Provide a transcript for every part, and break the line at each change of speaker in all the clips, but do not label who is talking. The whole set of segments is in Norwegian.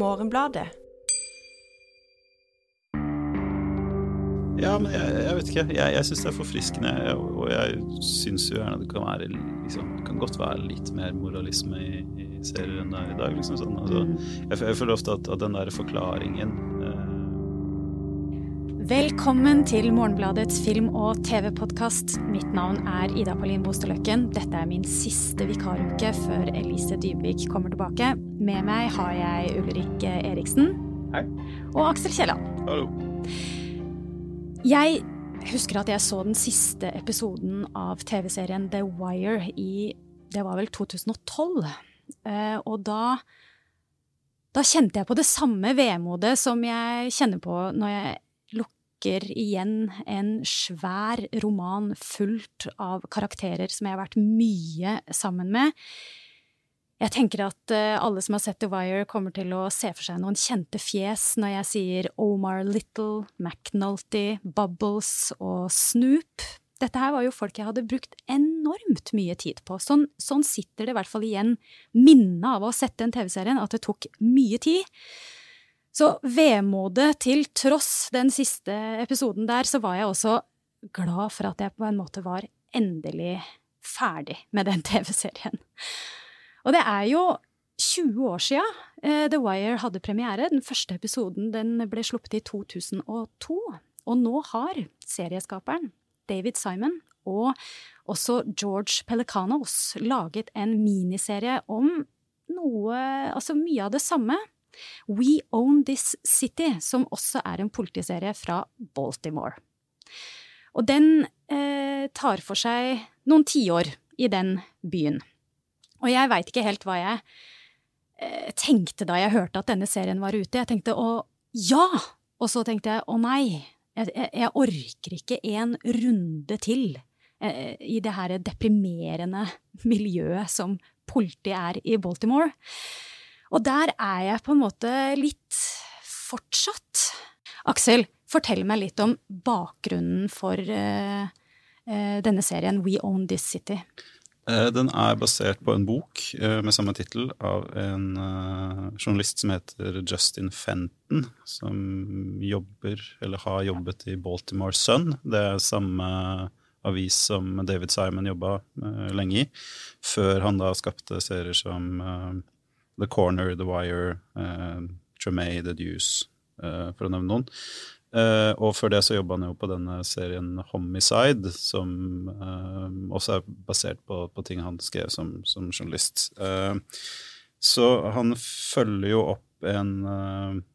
Morgenbladet.
Ja, men jeg, jeg vet ikke. Jeg, jeg syns det er forfriskende, og jeg syns jo gjerne det kan være liksom, Det kan godt være litt mer moralisme i, i serier enn det er i dag. Liksom sånn. altså, jeg, jeg, føler ofte at, at den der forklaringen eh...
Velkommen til Morgenbladets film- og TV-podkast. Mitt navn er Ida Pauline Bosteløkken. Dette er min siste vikaruke før Elise Dybvik kommer tilbake. Med meg har jeg Ulrik Eriksen.
Hei.
Og Aksel Kielland.
Hallo.
Jeg husker at jeg så den siste episoden av TV-serien The Wire i Det var vel 2012. Eh, og da Da kjente jeg på det samme vemodet som jeg kjenner på når jeg lukker igjen en svær roman fullt av karakterer som jeg har vært mye sammen med. Jeg tenker at uh, alle som har sett The Wire, kommer til å se for seg noen kjente fjes når jeg sier Omar Little, McNulty, Bubbles og Snoop. Dette her var jo folk jeg hadde brukt enormt mye tid på. Sånn, sånn sitter det i hvert fall igjen minnet av å sette den TV-serien, at det tok mye tid. Så vemodet til tross den siste episoden der, så var jeg også glad for at jeg på en måte var endelig ferdig med den TV-serien. Og det er jo 20 år sia eh, The Wire hadde premiere. Den første episoden den ble sluppet i 2002. Og nå har serieskaperen David Simon og også George Pelicanos laget en miniserie om noe Altså mye av det samme. We Own This City, som også er en politiserie fra Baltimore. Og den eh, tar for seg noen tiår i den byen. Og jeg veit ikke helt hva jeg eh, tenkte da jeg hørte at denne serien var ute. Jeg tenkte å ja! Og så tenkte jeg å nei, jeg, jeg, orker ikke en runde til eh, i det her deprimerende miljøet som politiet er i Baltimore. Og der er jeg på en måte litt fortsatt. Aksel, fortell meg litt om bakgrunnen for uh, uh, denne serien We Own This City.
Eh, den er basert på en bok eh, med samme tittel av en uh, journalist som heter Justin Fenton, som jobber, eller har jobbet i Baltimore Sun. Det er samme avis som David Simon jobba lenge i, før han da skapte serier som The Corner, The Wire, Tremay, The Deuce, for å nevne noen. Uh, og før det så jobba han jo på denne serien Homicide, som uh, også er basert på, på, ting han skrev som, som journalist. Uh, så han følger jo opp en,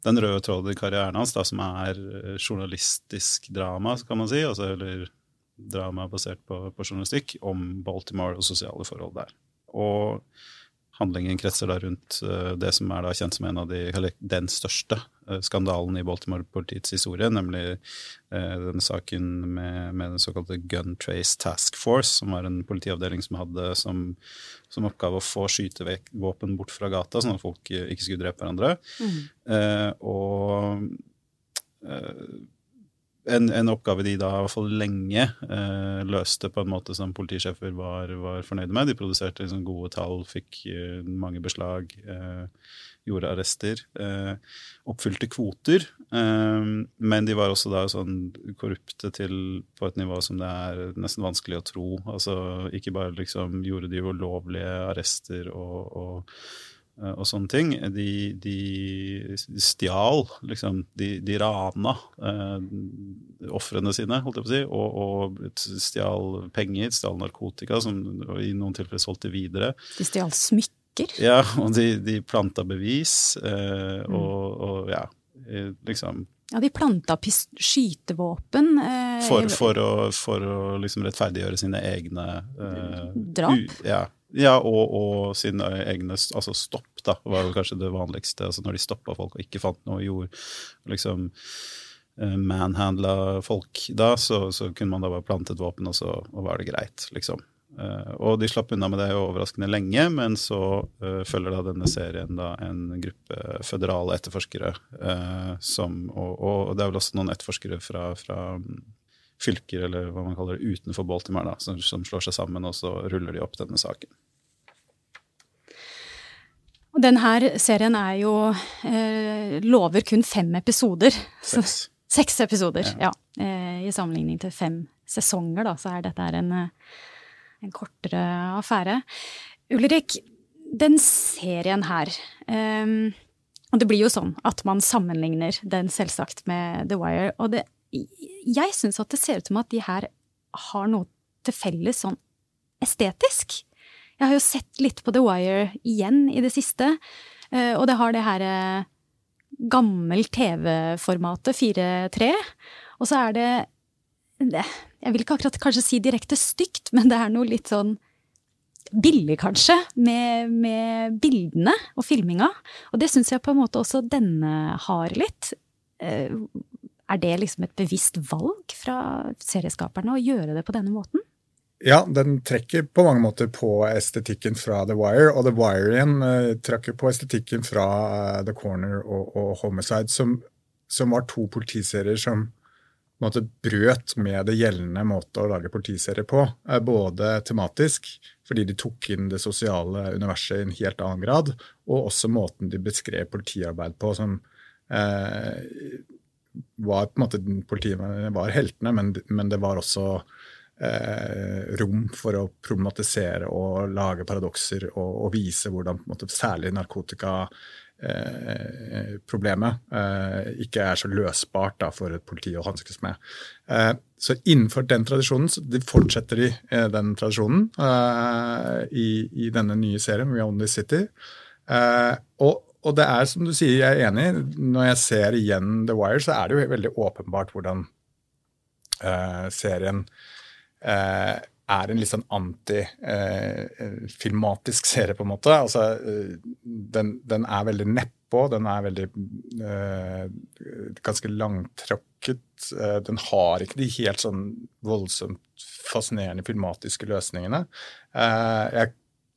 den røde tråden i karrieren hans, da, som er journalistisk drama, kan man si. Altså, eller drama basert på, på journalistikk om Baltimore og sosiale forhold der. Og handlingen kretser da rundt det som er da kjent som en av de, eller den største Eh, skandalen i Baltimore-politiets historie, nemlig eh, denne saken med, med, den såkalte Gun Trace Task Force, som var en politiavdeling som hadde som, som oppgave å få skytevåpen bort fra gata, sånn at folk ikke skulle drepe hverandre. Mm. Eh, og eh, en, en, oppgave de da i hvert fall lenge eh, løste på en måte som politisjefer var, var fornøyde med. De produserte liksom gode tall, fikk eh, mange beslag. Eh, gjorde arrester, eh, oppfylte kvoter. Eh, men de var også da sånn korrupte til på et nivå som det er nesten vanskelig å tro. Altså ikke bare liksom gjorde de ulovlige arrester og, og, og sånne ting. De, de stjal, liksom. De, de rana eh, ofrene sine, holdt jeg på å si, og, og stjal penger, stjal narkotika, som i noen tilfeller solgte videre.
De stjal smykker?
Ja, og de, de planta bevis, eh, mm. og, og, ja, liksom
Ja, de planta skytevåpen. Eh,
for, for, å, for, å, liksom rettferdiggjøre sine egne
eh, Drap?
U, ja, ja og, og, sine egne Altså stopp, da, var vel kanskje det vanligste. altså Når de stoppa folk og ikke fant noe jord. liksom eh, manhandla folk da, så, så, kunne man da bare plante et våpen, og så og var det greit, liksom. Uh, og de slapp unna med det overraskende lenge, men så uh, følger da denne serien da en gruppe føderale etterforskere uh, som og, og, det er vel også noen etterforskere fra, fra um, fylker, eller hva man kaller det, utenfor Baltimore, da, som, som, slår seg sammen, og så ruller de opp denne saken.
Og denne serien er jo eh, lover kun fem episoder.
Seks.
Seks episoder, ja. ja. Eh, I sammenligning til fem sesonger, da, så er dette en, eh, en kortere affære. Ulrik, den serien her eh, Og det blir jo sånn at man sammenligner den selvsagt med The Wire. Og det, jeg syns at det ser ut som at de her har noe til felles sånn estetisk. Jeg har jo sett litt på The Wire igjen i det siste, uh, og det har det her uh, gammel TV-formatet 4-3. Og så er det, det Jeg vil ikke akkurat kanskje si direkte stygt, men det er noe litt sånn billig, kanskje, med, med bildene og filminga. Og det syns jeg på en måte også denne har litt. Eh, er det liksom et bevisst valg fra serieskaperne å gjøre det på denne måten?
Ja, den trekker på mange måter på estetikken fra The Wire. Og The Wire igjen uh, trekker på estetikken fra uh, The Corner og, og Homicide, som, som, var to politiserier som måte, brøt med det gjeldende måte å lage politiserier på. Uh, både tematisk, fordi de tok inn det sosiale universet i en helt annen grad, og også måten de beskrev politiarbeid på, som var på en måte Politiet var heltene, men, men det var også eh, rom for å problematisere og lage paradokser og, og vise hvordan måte, særlig narkotikaproblemet eh, eh, ikke er så løsbart da, for et politi å hanskes med. Eh, så innenfor den tradisjonen de fortsetter de eh, den tradisjonen eh, i, i, denne nye serien, We Own This City. og og det er som du sier, jeg er enig. Når jeg ser igjen The Wire, så er det jo veldig åpenbart hvordan uh, serien Eh, er en litt sånn antifilmatisk serie, på en måte. Altså, eh, den, den, er veldig nedpå, den er veldig ganske langtråkket. Den har ikke de helt sånn voldsomt fascinerende filmatiske løsningene. Jeg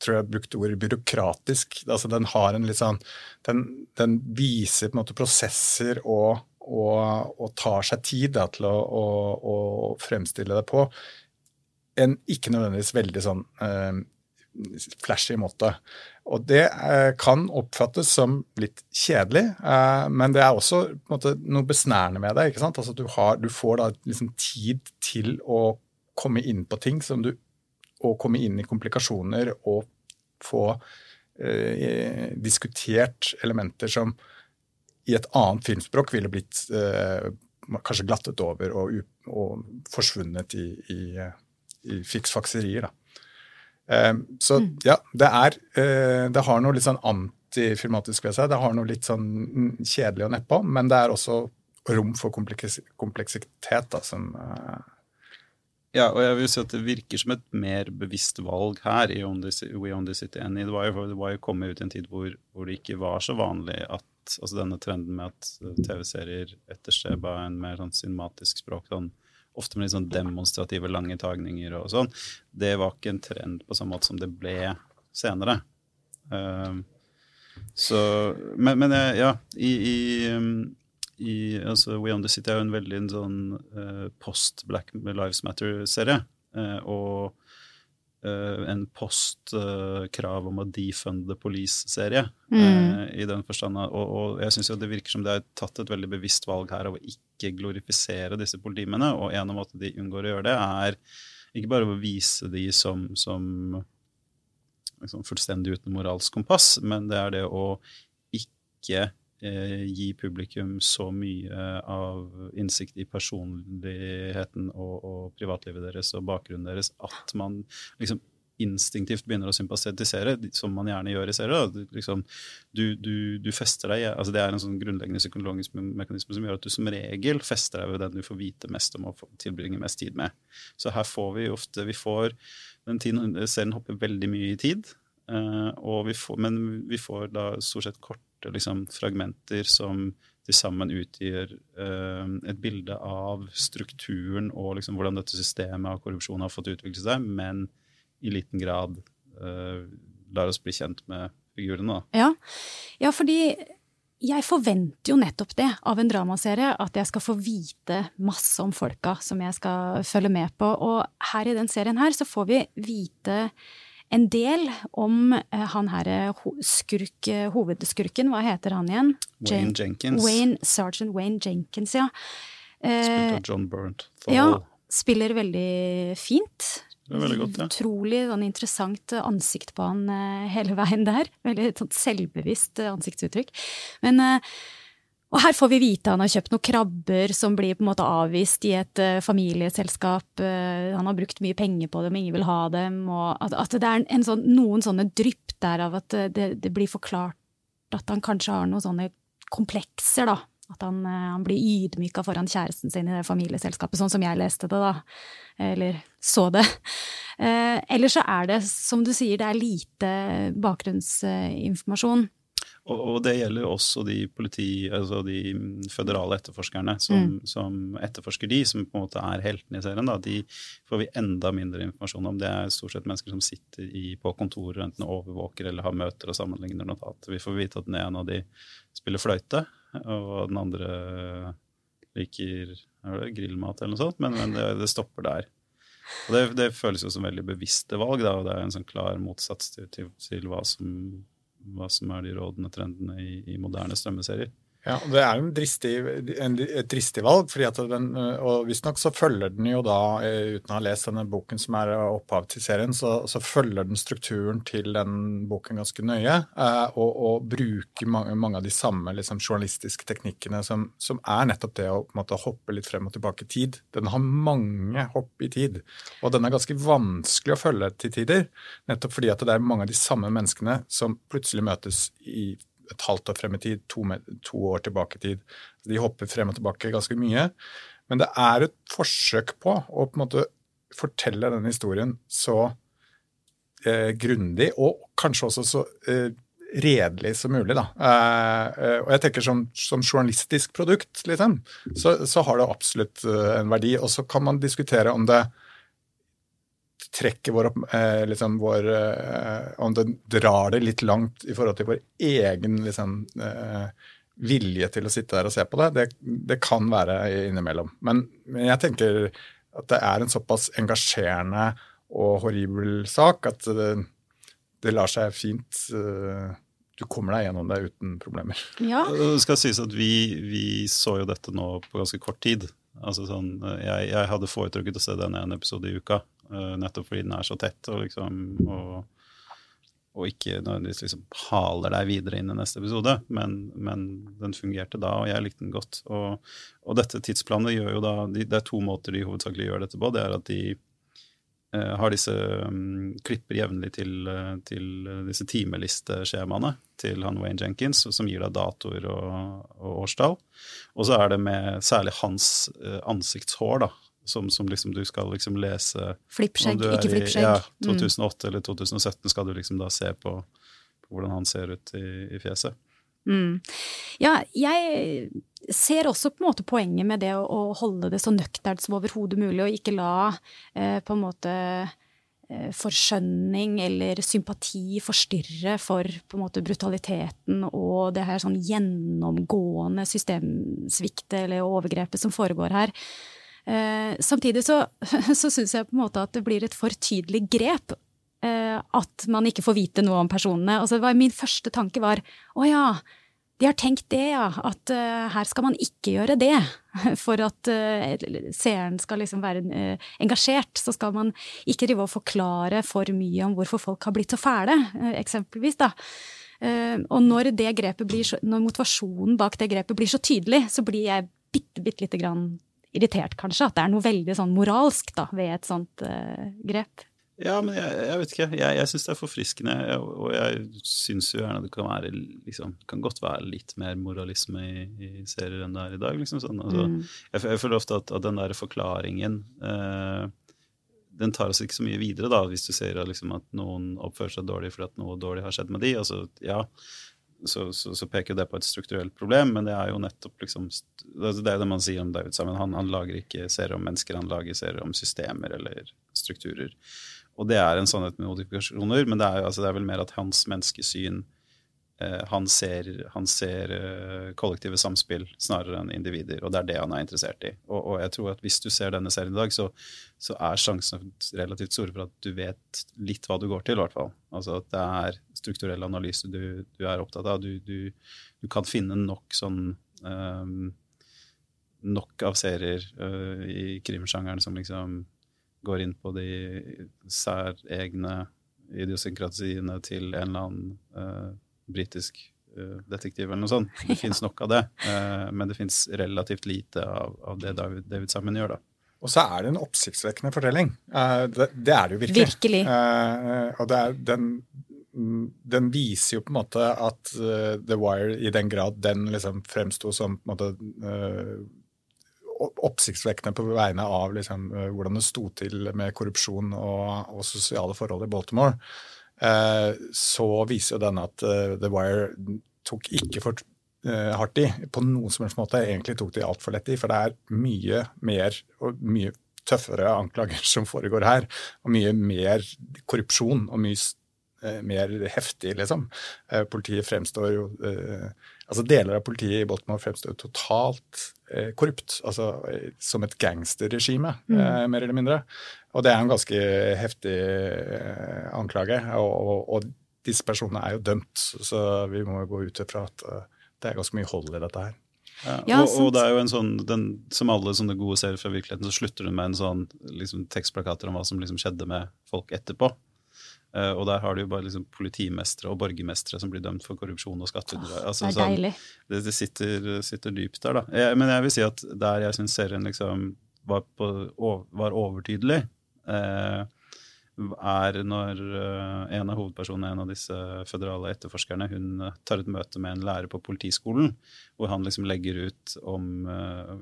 tror jeg brukte ordet byråkratisk. Altså, den har en litt sånn Den, den viser på en måte prosesser og, og, og tar seg tid da, til å, å, å fremstille det på en ikke nødvendigvis veldig sånn eh, flashy måte. Og det eh, kan oppfattes som litt kjedelig, eh, men det er også måte, noe besnærende med det. ikke sant? Altså, du, har, du får da liksom tid til å komme inn på ting som du Og komme inn i komplikasjoner og få eh, diskutert elementer som i et annet filmspråk ville blitt eh, kanskje glattet over og, og forsvunnet i, i i fiksfakserier. da. Eh, så mm. ja, det er eh, Det har noe litt sånn antifilmatisk ved seg. Det har noe litt sånn kjedelig og nedpå, men det er også rom for kompleksitet da, som eh,
ja, og jeg vil si at det virker som et mer bevisst valg her i On This, We On This City enn i The Wire. For The Wire kom ut i en tid hvor, hvor, det ikke var så vanlig at altså denne trenden med at TV-serier etterstreba en mer sånn cinematisk språk, sånn ofte med litt sånn demonstrative lange tagninger og sånn, det var ikke en trend på samme måte som det ble senere. Uh, så Men, men ja, i, i, i altså, We On The City er jo en veldig en sånn uh, post-Black Lives Matter-serie. Uh, og en post-krav om å defunde police-serie. Mm. Uh, I den forstand. Og, og jeg syns det virker som det er tatt et veldig bevisst valg her av å ikke glorifisere disse politimennene. Og en av måtene de unngår å gjøre det, er ikke bare å vise de som, som liksom fullstendig uten moralsk kompass, men det er det å ikke Eh, gi publikum så mye av innsikt i personligheten og, og, privatlivet deres og bakgrunnen deres at man liksom instinktivt begynner å sympatisere, som man gjerne gjør i serier. Liksom, du, du, du, fester deg, altså Det er en sånn grunnleggende psykologisk mekanisme som gjør at du som regel fester deg ved den du får vite mest om og tilbringe mest tid med. Så her får vi ofte vi får, den tiden, Serien hopper veldig mye i tid, uh, vi får, men vi får da stort sett kort liksom, fragmenter som til sammen utgjør uh, et bilde av strukturen og liksom, hvordan dette systemet av korrupsjon har fått utvikle seg, men i liten grad uh, lar oss bli kjent med figurene.
Ja. ja, fordi jeg forventer jo nettopp det av en dramaserie, at jeg skal få vite masse om folka som jeg skal følge med på. Og her i den serien her så får vi vite en del om uh, han ho skurk, uh, hovedskurken. Hva heter han igjen?
Wayne Jenkins.
Wayne, Sergeant Wayne Jenkins, ja.
Spilt av John Burnt.
Ja, spiller veldig fint.
Det er veldig godt, ja.
Utrolig sånn, interessant ansikt på han hele veien der. Veldig sånn, selvbevisst ansiktsuttrykk. Men og her får vi vite han har kjøpt noen krabber som blir på en måte avvist i et uh, familieselskap. Uh, han har brukt mye penger på dem, ingen vil ha dem. At, at det er en sånn, noen sånne drypp der av at det, det, blir forklart at han kanskje har noen sånne komplekser, da. At han, uh, han blir ydmyka foran kjæresten sin i det familieselskapet, sånn som jeg leste det, da. Eller så det. Eller så er det, som du sier, det er lite bakgrunnsinformasjon.
Og, og, det gjelder også de politi, altså de føderale etterforskerne som, mm. som, etterforsker de, som på en måte er heltene i serien. Da. De får vi enda mindre informasjon om. Det er stort sett mennesker som sitter i, på kontorer enten overvåker eller har møter og sammenligner notater. Vi får vite at den ene av de spiller fløyte, og den andre liker det, grillmat eller noe sånt, men, men det, det, stopper der. Og det, det, føles jo som veldig bevisste valg, da, og det er en sånn klar motsats til, til, til hva som hva som er de rådende trendene i, i moderne strømmeserier.
Ja, Det er jo dristig, en, et dristig valg, fordi at den, og visstnok så følger den jo da, eh, uten å ha lest denne boken som er opphav til serien, så, så følger den strukturen til den boken ganske nøye, eh, og, og, bruker mange, mange, av de samme liksom, journalistiske teknikkene som, som, er nettopp det å måte, hoppe litt frem og tilbake i tid. Den har mange hopp i tid, og den er ganske vanskelig å følge til tider, nettopp fordi at det er mange av de samme menneskene som plutselig møtes i et halvt år frem i tid, to, to, år tilbake i tid. De hopper frem og tilbake ganske mye. Men det er et forsøk på å på en måte fortelle denne historien så eh, grundig, og kanskje også så eh, redelig som mulig. Da. Eh, eh og jeg tenker som, som journalistisk produkt, liksom, så, så, har det absolutt eh, en verdi. Og så kan man diskutere om det trekker vår, eh, liksom vår eh, Om det drar det litt langt i forhold til vår egen liksom, eh, vilje til å sitte der og se på det, det, det kan være innimellom. Men, men, jeg tenker at det er en såpass engasjerende og horribel sak at det, det lar seg fint du kommer deg gjennom det uten problemer.
Ja.
Det skal sies at vi, vi, så jo dette nå på ganske kort tid. Altså sånn, jeg, jeg hadde foretrukket å se den ene episode i uka. Uh, nettopp fordi den er så tett og, liksom, og, og ikke nødvendigvis liksom haler deg videre inn i neste episode. Men, men, den fungerte da, og jeg likte den godt. Og, og dette tidsplanet gjør jo da de, Det er to måter de hovedsakelig gjør dette på. Det er at de eh, har disse um, klipper jevnlig til, uh, til disse timelisteskjemaene til han Wayne Jenkins, som gir deg datoer og, og årstall. Og så er det med særlig hans ansiktshår, da som, som liksom du skal liksom lese
Flippskjegg, ikke flippskjegg.
Ja, 2008 mm. eller 2017 skal du liksom da se på, på hvordan han ser ut i, i fjeset.
Mm. Ja, jeg ser også på en måte poenget med det å, å holde det så nøkternt som overhodet mulig, og ikke la eh, på en måte eh, forskjønning eller sympati forstyrre for på en måte brutaliteten og det her sånn gjennomgående systemsviktet eller overgrepet som foregår her. Eh, samtidig så, så syns jeg på en måte at det blir et for tydelig grep. Eh, at man ikke får vite noe om personene. Altså, min første tanke var å ja, de har tenkt det, ja. At uh, her skal man ikke gjøre det. For at uh, seeren skal liksom være uh, engasjert. Så skal man ikke drive og forklare for mye om hvorfor folk har blitt så fæle, eksempelvis, da. og når det grepet blir så, når motivasjonen bak det grepet blir så tydelig, så blir jeg bitte, bitte lite grann irritert, kanskje. At det er noe veldig sånn moralsk da, ved et sånt uh, grep.
Ja, men jeg, jeg vet ikke. Jeg, jeg syns det er forfriskende. Jeg, og jeg syns jo gjerne det kan være liksom, kan godt være litt mer moralisme i, i serier enn det er i dag. Liksom, sånn. altså, mm. jeg, jeg, føler ofte at, at den der forklaringen eh, den tar oss ikke så mye videre, da, hvis du ser liksom, at noen oppfører seg dårlig fordi at noe dårlig har skjedd med de. Altså, ja, så, så, så, peker det på et strukturelt problem, men det er jo nettopp liksom, Det er det man sier om David Sammen. Han, han lager ikke serier om mennesker, han lager serier om systemer eller strukturer. Og det er en sannhet med modifikasjoner, men det er, jo, altså, det er vel mer at hans menneskesyn han ser, han ser eh, kollektive samspill snarere enn individer, og det er det han er interessert i. Og, og jeg tror at hvis du ser denne serien i dag, så, så er sjansene relativt store for at du vet litt hva du går til, hvert fall. Altså at det er strukturell analyse du, du er opptatt av. Du, du, du, kan finne nok sånn um, Nok av serier uh, i krimsjangeren som liksom går inn på de særegne idiosynkrasiene til en eller annen uh, britisk uh, detektiv eller noe sånt. Det ja. fins nok av det, uh, men det fins relativt lite av, av, det David, David Simon gjør, da.
Og så er det en oppsiktsvekkende fortelling. Det, det, er det jo virkelig.
Virkelig.
og er, den, den, viser jo på en måte at The Wire, i den grad den liksom fremsto som på en måte oppsiktsvekkende på vegne av liksom, eh, hvordan det sto til med korrupsjon og, og sosiale forhold i Baltimore, eh, så viser jo denne at uh, The Wire tok ikke for uh, hardt i på noen som helst måte. Egentlig tok de altfor lett i, for det er mye mer og mye tøffere anklager som foregår her. Og mye mer korrupsjon og mye mer heftig, liksom. Politiet fremstår jo Altså Deler av politiet i Baltimore fremstår totalt eh, korrupt. Altså eh, som et gangsterregime, mm. eh, mer eller mindre. Og det er en ganske heftig eh, anklage. Og, og, og, disse personene er jo dømt, så vi må jo gå ut ifra at uh, det er ganske mye hold i dette her.
Ja, og, og, det er jo en sånn, den, Som alle sånne gode serier fra virkeligheten, så slutter den med en sånn liksom, tekstplakater om hva som liksom skjedde med folk etterpå. Uh, og der har du jo bare liksom politimestere og borgermestere som blir dømt for korrupsjon og skatteunndragelse.
Altså, det er sånn, deilig.
det, det sitter, sitter, dypt der, da. Jeg, men jeg vil si at der jeg syns serien liksom var, på, var overtydelig, er når uh, en av hovedpersonene, en av disse føderale etterforskerne, hun tar et møte med en lærer på politiskolen, hvor han liksom legger ut om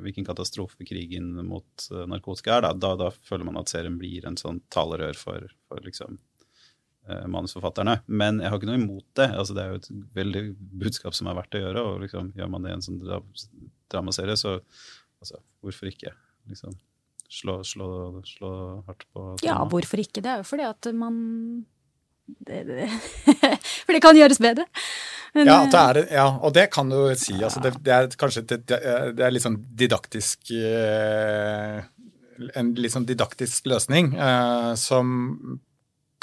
hvilken katastrofe krigen mot narkotika er. Da. Da, da føler man at serien blir en sånn talerør for, for liksom Eh, manusforfatterne. Men jeg har ikke noe imot det. Altså, det er jo et veldig budskap som er verdt å gjøre. og liksom, Gjør man det i en sånn dramaserie, så altså, hvorfor ikke? Liksom, slå, slå, slå hardt på
tema. Ja, hvorfor ikke? Det er jo fordi at man det, det. For det kan gjøres bedre.
Men, ja, er, ja, og det kan du si. Altså, det, det, er kanskje det, det er litt sånn didaktisk eh, En litt sånn didaktisk løsning eh, som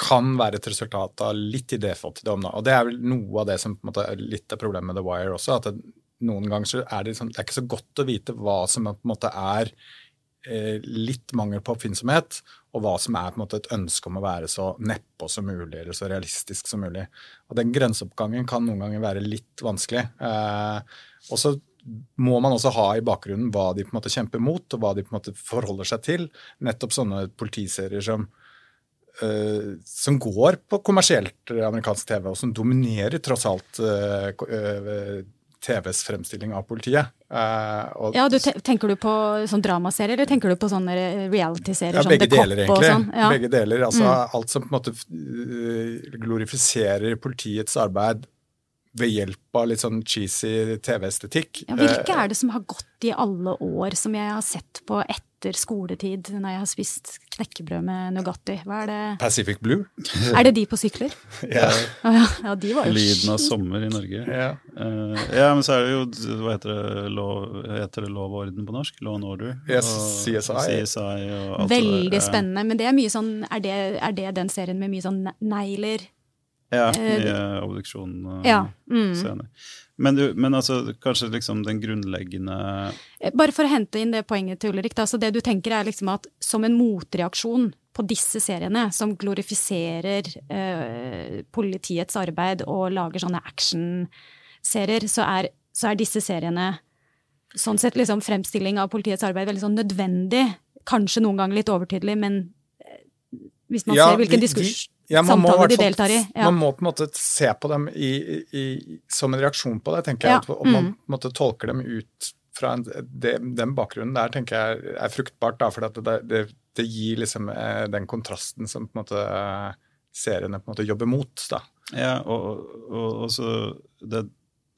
kan være et resultat av litt idéfattigdom. Og det er vel noe av det som på en måte, er litt av problemet med The Wire også. at det, Noen ganger så er det, liksom, det er ikke så godt å vite hva som på en måte er eh, litt mangel på oppfinnsomhet, og hva som er på en måte et ønske om å være så nedpå som mulig eller så realistisk som mulig. Og Den grenseoppgangen kan noen ganger være litt vanskelig. Eh, og så må man også ha i bakgrunnen hva de på en måte kjemper mot, og hva de på en måte forholder seg til. Nettopp sånne politiserier som Uh, som går på kommersielt amerikansk TV, og som dominerer tross alt uh, uh, TVs fremstilling av politiet.
ja, du Tenker du på sånn dramaserier, eller tenker du på sånne reality-serier?
Ja, begge deler, egentlig. Sånn? Ja. Begge deler. Altså mm. alt som på en måte glorifiserer politiets arbeid ved hjelp av litt sånn cheesy TV-estetikk.
Ja, hvilke er det som har gått i alle år, som jeg har sett på etter etter skoletid når jeg har spist knekkebrød med Nugatti. Hva er det?
Pacific Blue.
Er det de på sykler?
ja.
ja. ja de var jo
Lyden av sommer i Norge.
Ja.
Uh, ja, men så er det jo Hva heter det, lov, heter det lov og orden på norsk? Law and Order?
Yes, CSI.
CSI og alt
Veldig
det,
spennende. Men det er mye sånn er det, er det den serien med mye sånn negler?
Ja, i uh, obduksjon. Uh, ja. Mm. Men, du, men altså, kanskje liksom den grunnleggende
eh, Bare for å hente inn det poenget til Ulrik. Altså det du tenker er liksom at som en motreaksjon på disse seriene, som glorifiserer uh, politiets arbeid og lager sånne actionserier, så, er, så er disse seriene sånn sett liksom fremstilling av politiets arbeid veldig sånn nødvendig. Kanskje noen ganger litt overtydelig, men eh, hvis man ja, ser hvilken diskurs ja, samtaler de deltar i.
Ja. Man må på en måte se på dem i, i, som en reaksjon på det, tenker jeg. Ja. At, man mm. måtte tolke dem ut fra en, det, den bakgrunnen der tenker jeg er fruktbart. Da, for det, det, det, gir liksom eh, den kontrasten som på en måte eh, seriene på en måte jobber mot. Da.
Ja, og, og, og så det,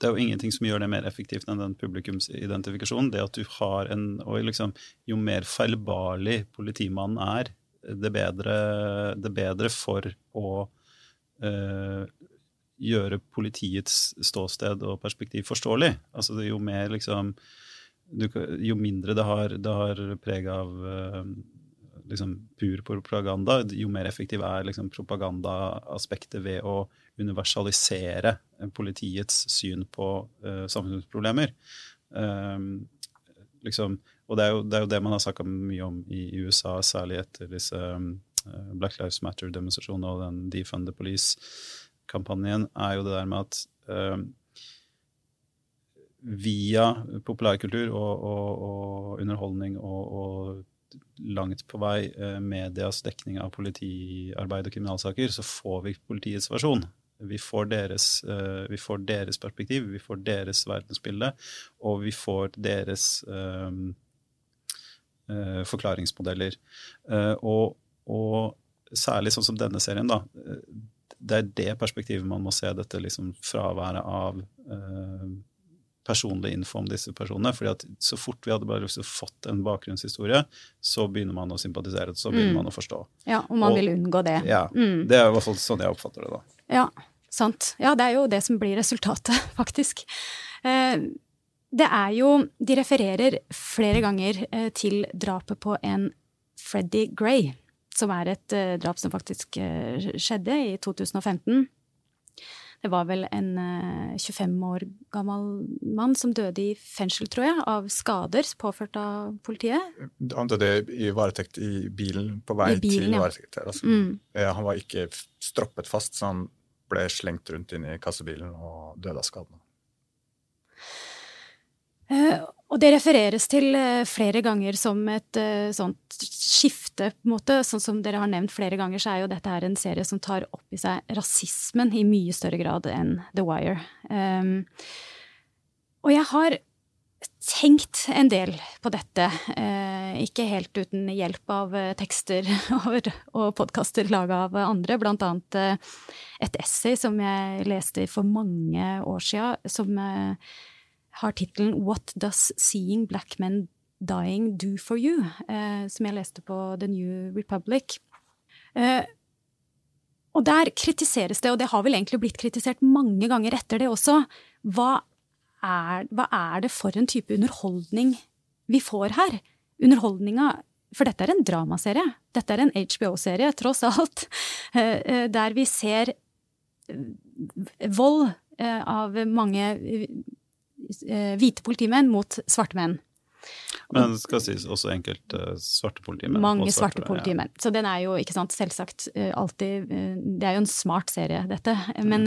det, er jo ingenting som gjør det mer effektivt enn den publikumsidentifikasjonen. Det at du har en og liksom, Jo mer feilbarlig politimannen er, det bedre, det bedre for å uh, gjøre politiets ståsted og perspektiv forståelig. Altså Jo mer liksom du, Jo mindre det har, det har preg av uh, liksom pur propaganda, jo mer effektiv er liksom propagandaaspektet ved å universalisere politiets syn på uh, samfunnsproblemer. Um, liksom, og det er, jo, det er, jo, det man har snakka mye om i USA, særlig etter disse um, Black Lives Matter-demonstrasjonene og den Defund the Police-kampanjen, er jo det der med at um, via populærkultur og, og, og underholdning og, og, langt på vei uh, medias dekning av politiarbeid og kriminalsaker, så får vi politiets versjon. Vi får, deres, uh, vi får deres perspektiv, vi får deres verdensbilde, og vi får deres uh, forklaringsmodeller. Uh, og, og, særlig sånn som denne serien, da. Det er det perspektivet man må se dette liksom fraværet av personlig info om disse personene. fordi at Så fort vi hadde bare fått en bakgrunnshistorie, så begynner man å sympatisere, så begynner mm. man å forstå.
Ja, og man og, vil unngå det.
Ja, mm. Det er i hvert fall sånn jeg oppfatter det, da.
Ja, sant. Ja, det er jo det som blir resultatet, faktisk. Eh, det er jo De refererer flere ganger eh, til drapet på en Freddy Gray, som er et eh, drap som faktisk eh, skjedde i 2015. Det var vel en 25 år gammel mann som døde i fengsel, tror jeg, av skader påført av politiet.
Han døde i varetekt i bilen på vei bilen, til varetekt. Altså. Mm. Han var ikke stroppet fast, så han ble slengt rundt inn i kassebilen og døde av skadene.
Eh, og det refereres til eh, flere ganger som et uh, sånt skifte, på en måte. Sånn som dere har nevnt flere ganger, så er jo dette her en serie som tar opp i seg rasismen i mye større grad enn The Wire. Um, og jeg har tenkt en del på dette, uh, ikke helt uten hjelp av tekster og, og podkaster laga av andre, blant annet et essay som jeg leste for mange år sia, som har tittelen What Does Seeing Black Men Dying Do For You? Eh, som jeg leste på The New Republic. Eh, og der kritiseres det, og det har vel egentlig blitt kritisert mange ganger etter det også, hva er, hva er det for en type underholdning vi får her? Underholdninga For dette er en dramaserie. Dette er en HBO-serie, tross alt. Eh, eh, der vi ser eh, vold eh, av mange hvite politimenn mot svarte menn.
Men det skal sies også enkelt uh, svarte politimenn.
Mange svarte, svarte politimenn. Ja. Så den er jo ikke sant, selvsagt uh, alltid Det er jo en smart serie, dette. Men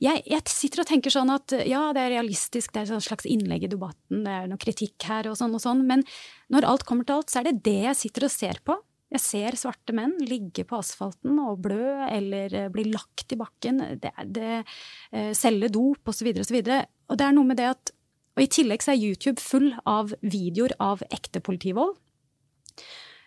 jeg, jeg, sitter og tenker sånn at ja, det er realistisk, det er et slags innlegg i debatten, det er noe kritikk her og sånn og sånn, men når alt kommer til alt, så er det det jeg sitter og ser på. Jeg ser svarte menn ligge på asfalten og blø eller bli lagt i bakken, det, det, selge dop osv. osv. Og det er noe med det at Og i tillegg så er YouTube full av videoer av ekte politivold.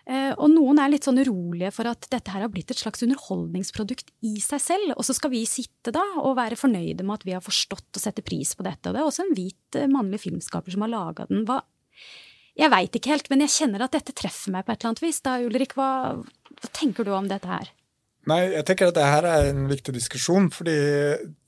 Eh, og noen er litt sånn urolige for at dette her har blitt et slags underholdningsprodukt i seg selv. Og så skal vi sitte da og være fornøyde med at vi har forstått og sette pris på dette. Og det er også en hvit eh, mannlig filmskaper som har laga den. Hva Jeg veit ikke helt, men jeg kjenner at dette treffer meg på et eller annet vis. Da, Ulrik, hva, hva tenker du om dette her?
Nei, jeg tenker at det her er en viktig diskusjon, fordi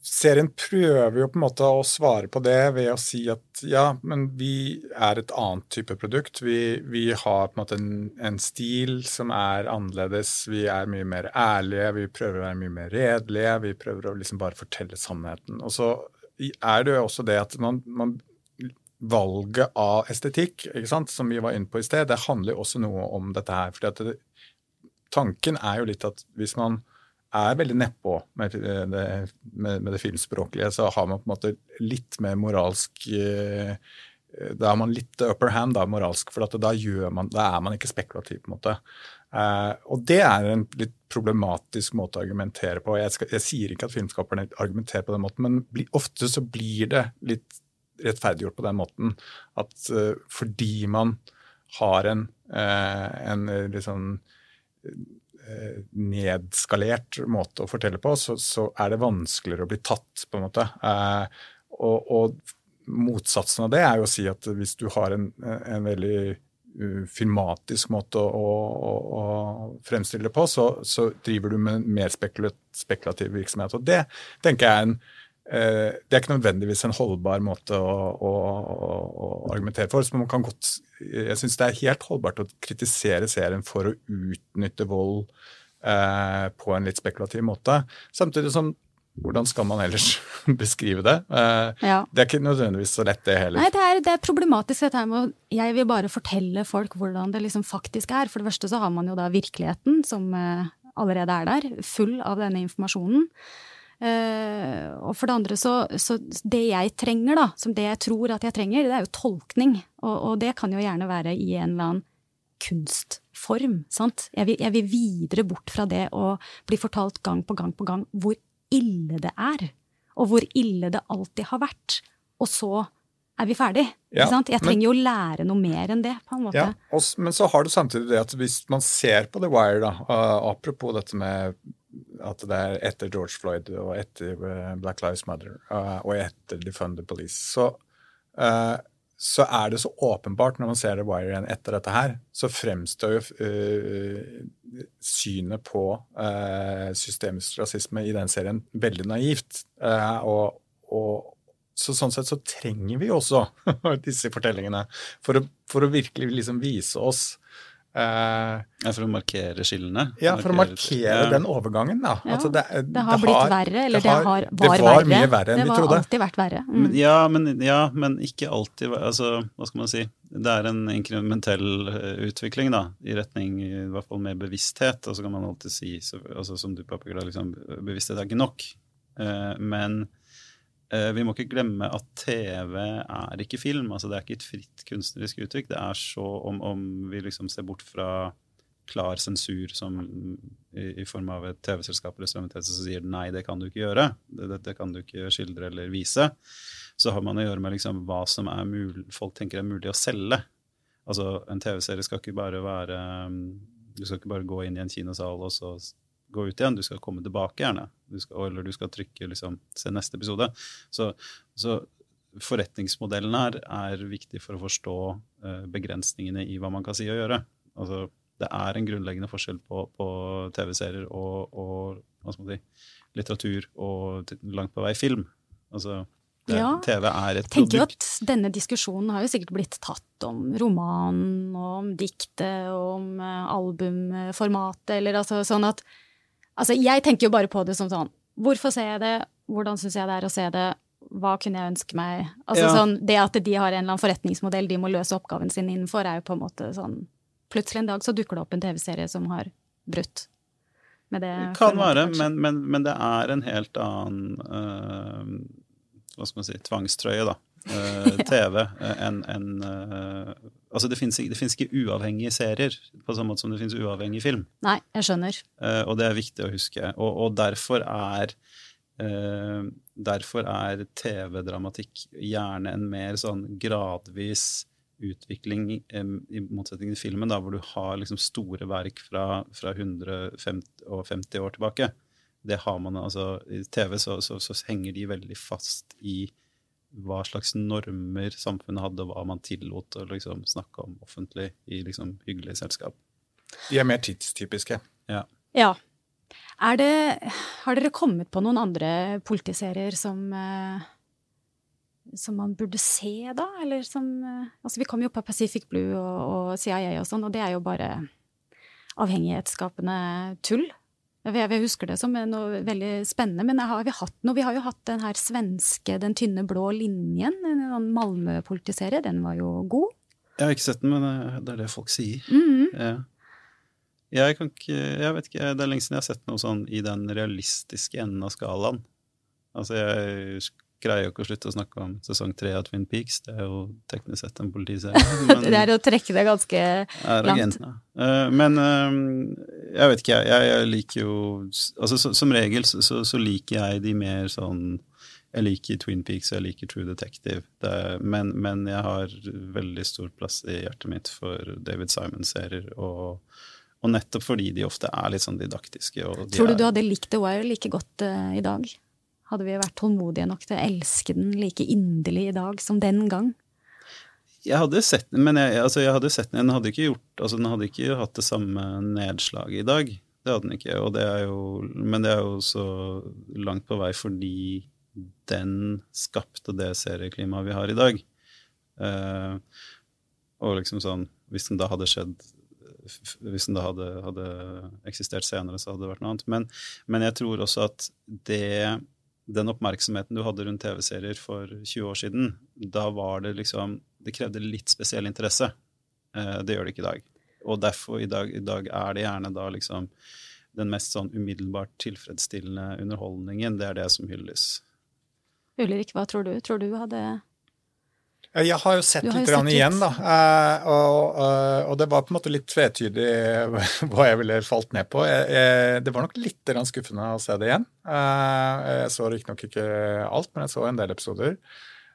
serien prøver jo på en måte å svare på det ved å si at ja, men vi er et annet type produkt. Vi, vi har på en måte en, en, stil som er annerledes. Vi er mye mer ærlige, vi prøver å være mye mer redelige. Vi prøver å liksom bare fortelle sannheten. Og så er det jo også det at man, man Valget av estetikk, som vi var inne på i sted, det handler også noe om dette her. fordi det, tanken er jo litt at hvis man er veldig nedpå med, med, med, det filmspråklige, så har man på en måte litt mer moralsk eh, Da har man litt upper hand da, moralsk, for da, man, da, er man ikke spekulativ. på en måte. Uh, og det er en litt problematisk måte å argumentere på. Jeg, skal, jeg sier ikke at filmskaperne argumenterer på den måten, men bli, ofte så blir det litt rettferdiggjort på den måten at uh, fordi man har en, uh, en liksom Eh, nedskalert måte å fortelle på, så, så, er det vanskeligere å bli tatt, på en måte. Eh, og, og, motsatsen av det er jo å si at hvis du har en, en veldig filmatisk måte å, å, å, fremstille det på, så, så, driver du med mer spekulativ virksomhet. Og det tenker jeg er en det er ikke nødvendigvis en holdbar måte å, å, å argumentere for. Så man kan godt, jeg syns det er helt holdbart å kritisere serien for å utnytte vold eh, på en litt spekulativ måte. Samtidig som hvordan skal man ellers beskrive det? Eh, ja. Det er ikke nødvendigvis så lett, det heller.
Nei, det er, det er problematisk dette her med Jeg vil bare fortelle folk hvordan det liksom faktisk er. For det første så har man jo da virkeligheten, som eh, allerede er der, full av denne informasjonen. Uh, og for det andre så, så, Det jeg trenger, da, som det jeg tror at jeg trenger, det er jo tolkning. Og, og det kan jo gjerne være i en eller annen kunstform. sant? Jeg vil, jeg vil videre bort fra det å bli fortalt gang på gang på gang hvor ille det er, og hvor ille det alltid har vært. Og så er vi ferdig. Ja, jeg trenger jo å lære noe mer enn det. på en måte. Ja,
og, men så har du samtidig det at hvis man ser på The Wire, da, uh, apropos dette med at det er etter George Floyd og etter uh, Black Lives Matter uh, og etter Defund the Police, så uh, så er det så åpenbart når man ser The Wire igjen etter dette her, så fremstår jo synet på systemisk rasisme i den serien veldig naivt. Og, og, så sånn sett så trenger vi også disse fortellingene for å, for å virkelig liksom vise oss
ja, For å markere skillene?
Ja, for å markere ja. den overgangen. da.
Ja, altså det, det, har det blitt verre, eller det, har, har, var, det var verre.
mye verre enn vi trodde.
Det har alltid vært verre.
Mm. Men, ja, men, ja, men, ikke alltid altså, Hva skal man si? Det er en inkrementell eh, utvikling da, i retning i hvert fall mer bevissthet. Og så kan man alltid si, så, altså, som du påpeker, liksom, bevissthet er ikke nok. Uh, men Eh, vi må ikke glemme at TV er ikke film. altså Det er ikke et fritt kunstnerisk uttrykk. Det er så om, om vi liksom ser bort fra klar sensur som i, i form av et TV-selskap eller strømmetjeneste som sier nei, det kan du ikke gjøre. Det, det, kan du ikke skildre eller vise. Så har man å gjøre med liksom hva som mulig, folk tenker er mulig å selge. Altså En TV-serie skal ikke bare være Du skal ikke bare gå inn i en kinosal og så gå ut igjen, du skal komme tilbake gjerne. Du skal, eller du skal trykke liksom, se neste episode. Så, så forretningsmodellen her er viktig for å forstå uh, begrensningene i hva man kan si og gjøre. Altså, det er en grunnleggende forskjell på, på TV-serier og, og si, litteratur og langt på vei film. Altså, det, ja, TV er et
tenker produkt. at Denne diskusjonen har jo sikkert blitt tatt om romanen og om diktet og om uh, albumformatet, eller altså sånn at Altså, jeg tenker jo bare på det som sånn Hvorfor ser jeg det? Hvordan syns jeg det er å se det? Hva kunne jeg ønske meg? Altså ja. sånn, Det at de har en eller annen forretningsmodell de må løse oppgaven sin innenfor, er jo på en måte sånn Plutselig en dag så dukker det opp en TV-serie som har brutt med det.
Det kan være, men, men, men, det er en helt annen uh, Hva skal man si tvangstrøye, da. Uh, TV enn en, uh, Altså det fins ikke uavhengige serier på samme måte som det fins uavhengig film.
Nei, jeg skjønner.
Og det er viktig å huske. Og, og derfor er derfor er TV-dramatikk gjerne en mer sånn gradvis utvikling, i motsetning til filmen, da, hvor du har liksom store verk fra, fra 150 år tilbake. Det har man altså I TV så, så, så henger de veldig fast i hva slags normer samfunnet hadde, hva man tillot å liksom snakke om offentlig i liksom hyggelige selskap.
De er mer tidstypiske.
Ja.
ja. Det, har dere kommet på noen andre politiserier som, eh, som man burde se, da? Eller som eh, Altså, vi kom jo på Pacific Blue og, og CIA og sånn, og det er jo bare avhengighetsskapende tull. Jeg husker det som noe veldig spennende. Men har vi, noe, vi, har jo hatt den her svenske Den tynne blå linjen, en Malmö-politiserie. Den var jo god.
Jeg har ikke sett den, men det er det folk sier.
Mm -hmm.
ja. Jeg, ikke, jeg vet ikke, Det er lenge siden jeg har sett noe sånn i den realistiske enden av skalaen. Altså, jeg greier jo ikke å slutte å snakke om sesong tre av Twin Peaks. Det er jo teknisk sett en politiserie.
det er å trekke det ganske langt.
Uh, men uh, jeg vet ikke, jeg, jeg liker jo altså så, Som regel så, så, liker jeg de mer sånn Jeg liker Twin Peaks og jeg liker True Detective. Det, men, men, jeg har veldig stor plass i hjertet mitt for David Simon-serier. og og nettopp fordi de ofte er litt sånn didaktiske.
Tror du
er,
du hadde likt The Wire like godt uh, i dag? Hadde vi vært tålmodige nok til å elske den like inderlig i dag som den gang?
Jeg hadde sett den, men jeg, altså jeg hadde sett den, den hadde ikke gjort, altså den hadde ikke hatt det samme nedslaget i dag. Det hadde den ikke. Det jo, men det er jo så langt på vei fordi den skapte det serieklimaet vi har i dag. Uh, og liksom sånn Hvis den da hadde skjedd Hvis den da hadde, hadde, eksistert senere, så hadde det vært noe annet. Men, men jeg tror også at det den oppmerksomheten du hadde rundt TV-serier for 20 år siden, da var det liksom Det krevde litt spesiell interesse. Eh, det gjør det ikke i dag. Og derfor i dag, i dag er det gjerne da liksom den mest sånn umiddelbart tilfredsstillende underholdningen. Det er det som hylles.
Ulrik, hva tror du? Tror du hadde
jeg har jo sett litt, sett litt igjen, da. Uh, og, uh, og, det var på en måte litt tvetydig hva jeg ville falt ned på. Jeg, jeg, det var nok litt skuffende å se det igjen. Jeg så riktignok ikke alt, men jeg så en del episoder.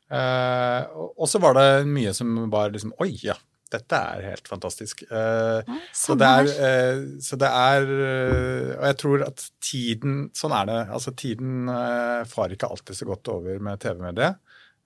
Og så var det mye som var liksom Oi, ja, dette er helt fantastisk. Ja, så, det er, så det er Og jeg tror at tiden Sånn er det. Altså, tiden farer ikke alltid så godt over med TV-mediet.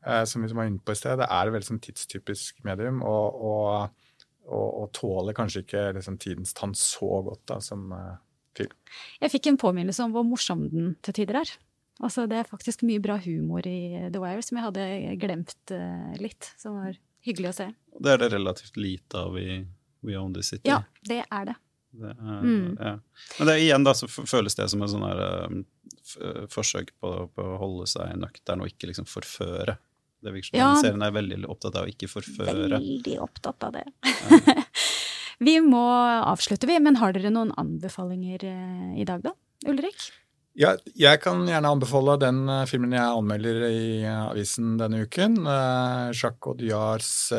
Eh, som vi var inne på i sted, det er et veldig sånn tidstypisk medium. Og, og, og, og, tåler kanskje ikke liksom, tidens tann så godt da, som uh, film.
Jeg fikk en påminnelse om hvor morsom den til tider er. Altså, det er faktisk mye bra humor i The Wire som jeg hadde glemt uh, litt. Som var hyggelig å se.
Det er det relativt lite av i We Own the City.
Ja, det er det. det
er, mm. ja. Men det igjen da, så føles det som et sånn her, uh, forsøk på, på, å holde seg nøktern og ikke liksom forføre det virker som ja, serien er veldig opptatt av å ikke forføre.
Veldig opptatt av det. Ja. vi må avslutte, vi. Men har dere noen anbefalinger uh, i dag, da? Ulrik?
Ja, jeg kan gjerne anbefale den uh, filmen jeg anmelder i uh, avisen denne uken. Uh, Jacques Audiards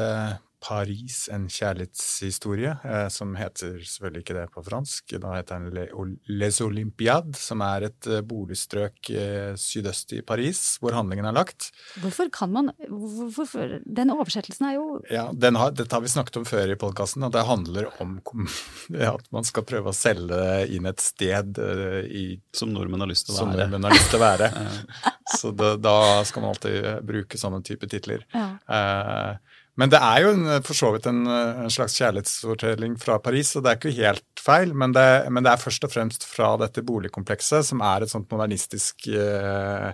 Paris en kjærlighetshistorie, eh, som heter selvfølgelig ikke det på fransk. Da heter den Les Olympiades, som er et eh, boligstrøk eh, sydøst i Paris, hvor handlingen er lagt.
Hvorfor kan man hvorfor, Den oversettelsen er jo
Ja, har, Dette har vi snakket om før i podkasten, og det handler om at man skal prøve å selge inn et sted i
Som nordmenn har lyst til å
være. Som nordmenn har lyst til å være. Så da, da, skal man alltid bruke sånne type titler. Ja. Uh, men det er jo en, for så vidt en, en, slags kjærlighetsfortelling fra Paris, og det er ikke helt feil, men det, men det er først og fremst fra dette boligkomplekset, som er et sånt modernistisk eh,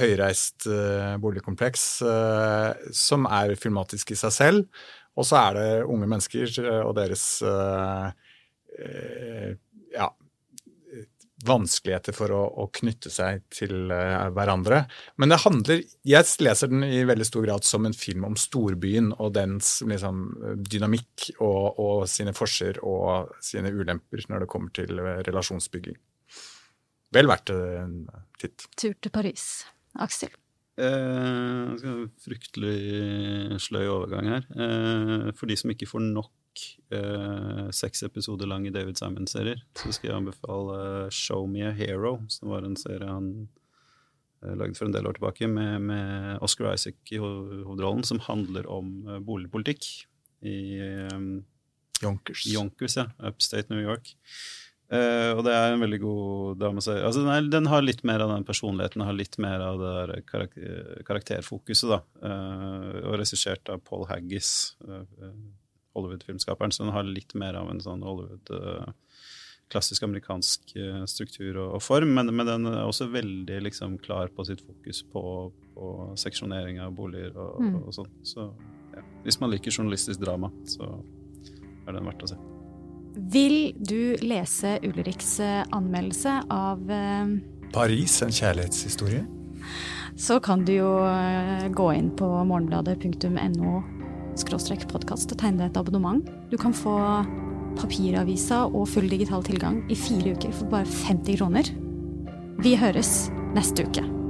høyreist eh, boligkompleks, eh, som er filmatisk i seg selv. Og så er det unge mennesker eh, og deres eh, eh, ja, vanskeligheter for å, å knytte seg til uh, hverandre. Men det handler Jeg leser den i veldig stor grad som en film om storbyen og dens liksom, dynamikk og, og, sine forser og sine ulemper når det kommer til uh, relasjonsbygging. Vel verdt en titt.
Tur til Paris. Aksel?
Eh, fryktelig sløy overgang her. Eh, for de som ikke får nok eh, seks episoder lange David Simon-serier, så skal jeg anbefale Show Me a Hero, som var en serie han eh, lagde for en del år tilbake, med, med Oscar Isaac i hovedrollen, som handler om eh, boligpolitikk i um,
Yonkers.
Yonkers, ja. Upstate New York. Uh, og det er en veldig god dame. Altså, den, er, den, har litt mer av den personligheten, har litt mer av det der karakter, karakterfokuset. da. Uh, og regissert av Paul Haggis. Uh, Hollywood-filmskaperen, så den har litt mer av en sånn Hollywood uh, klassisk amerikansk uh, struktur og, og form, men, men, den er også veldig liksom, klar på sitt fokus på, på seksjonering av boliger og, mm. og, sånn. Så ja. hvis man liker journalistisk drama, så er den verdt å se.
Vil du lese Ulriks eh, anmeldelse av uh,
Paris, en kjærlighetshistorie?
Så kan du jo gå inn på morgenbladet.no podkast og tegne deg et abonnement. Du kan få papiravisa og full digital tilgang i fire uker for bare 50 kroner. Vi høres neste uke.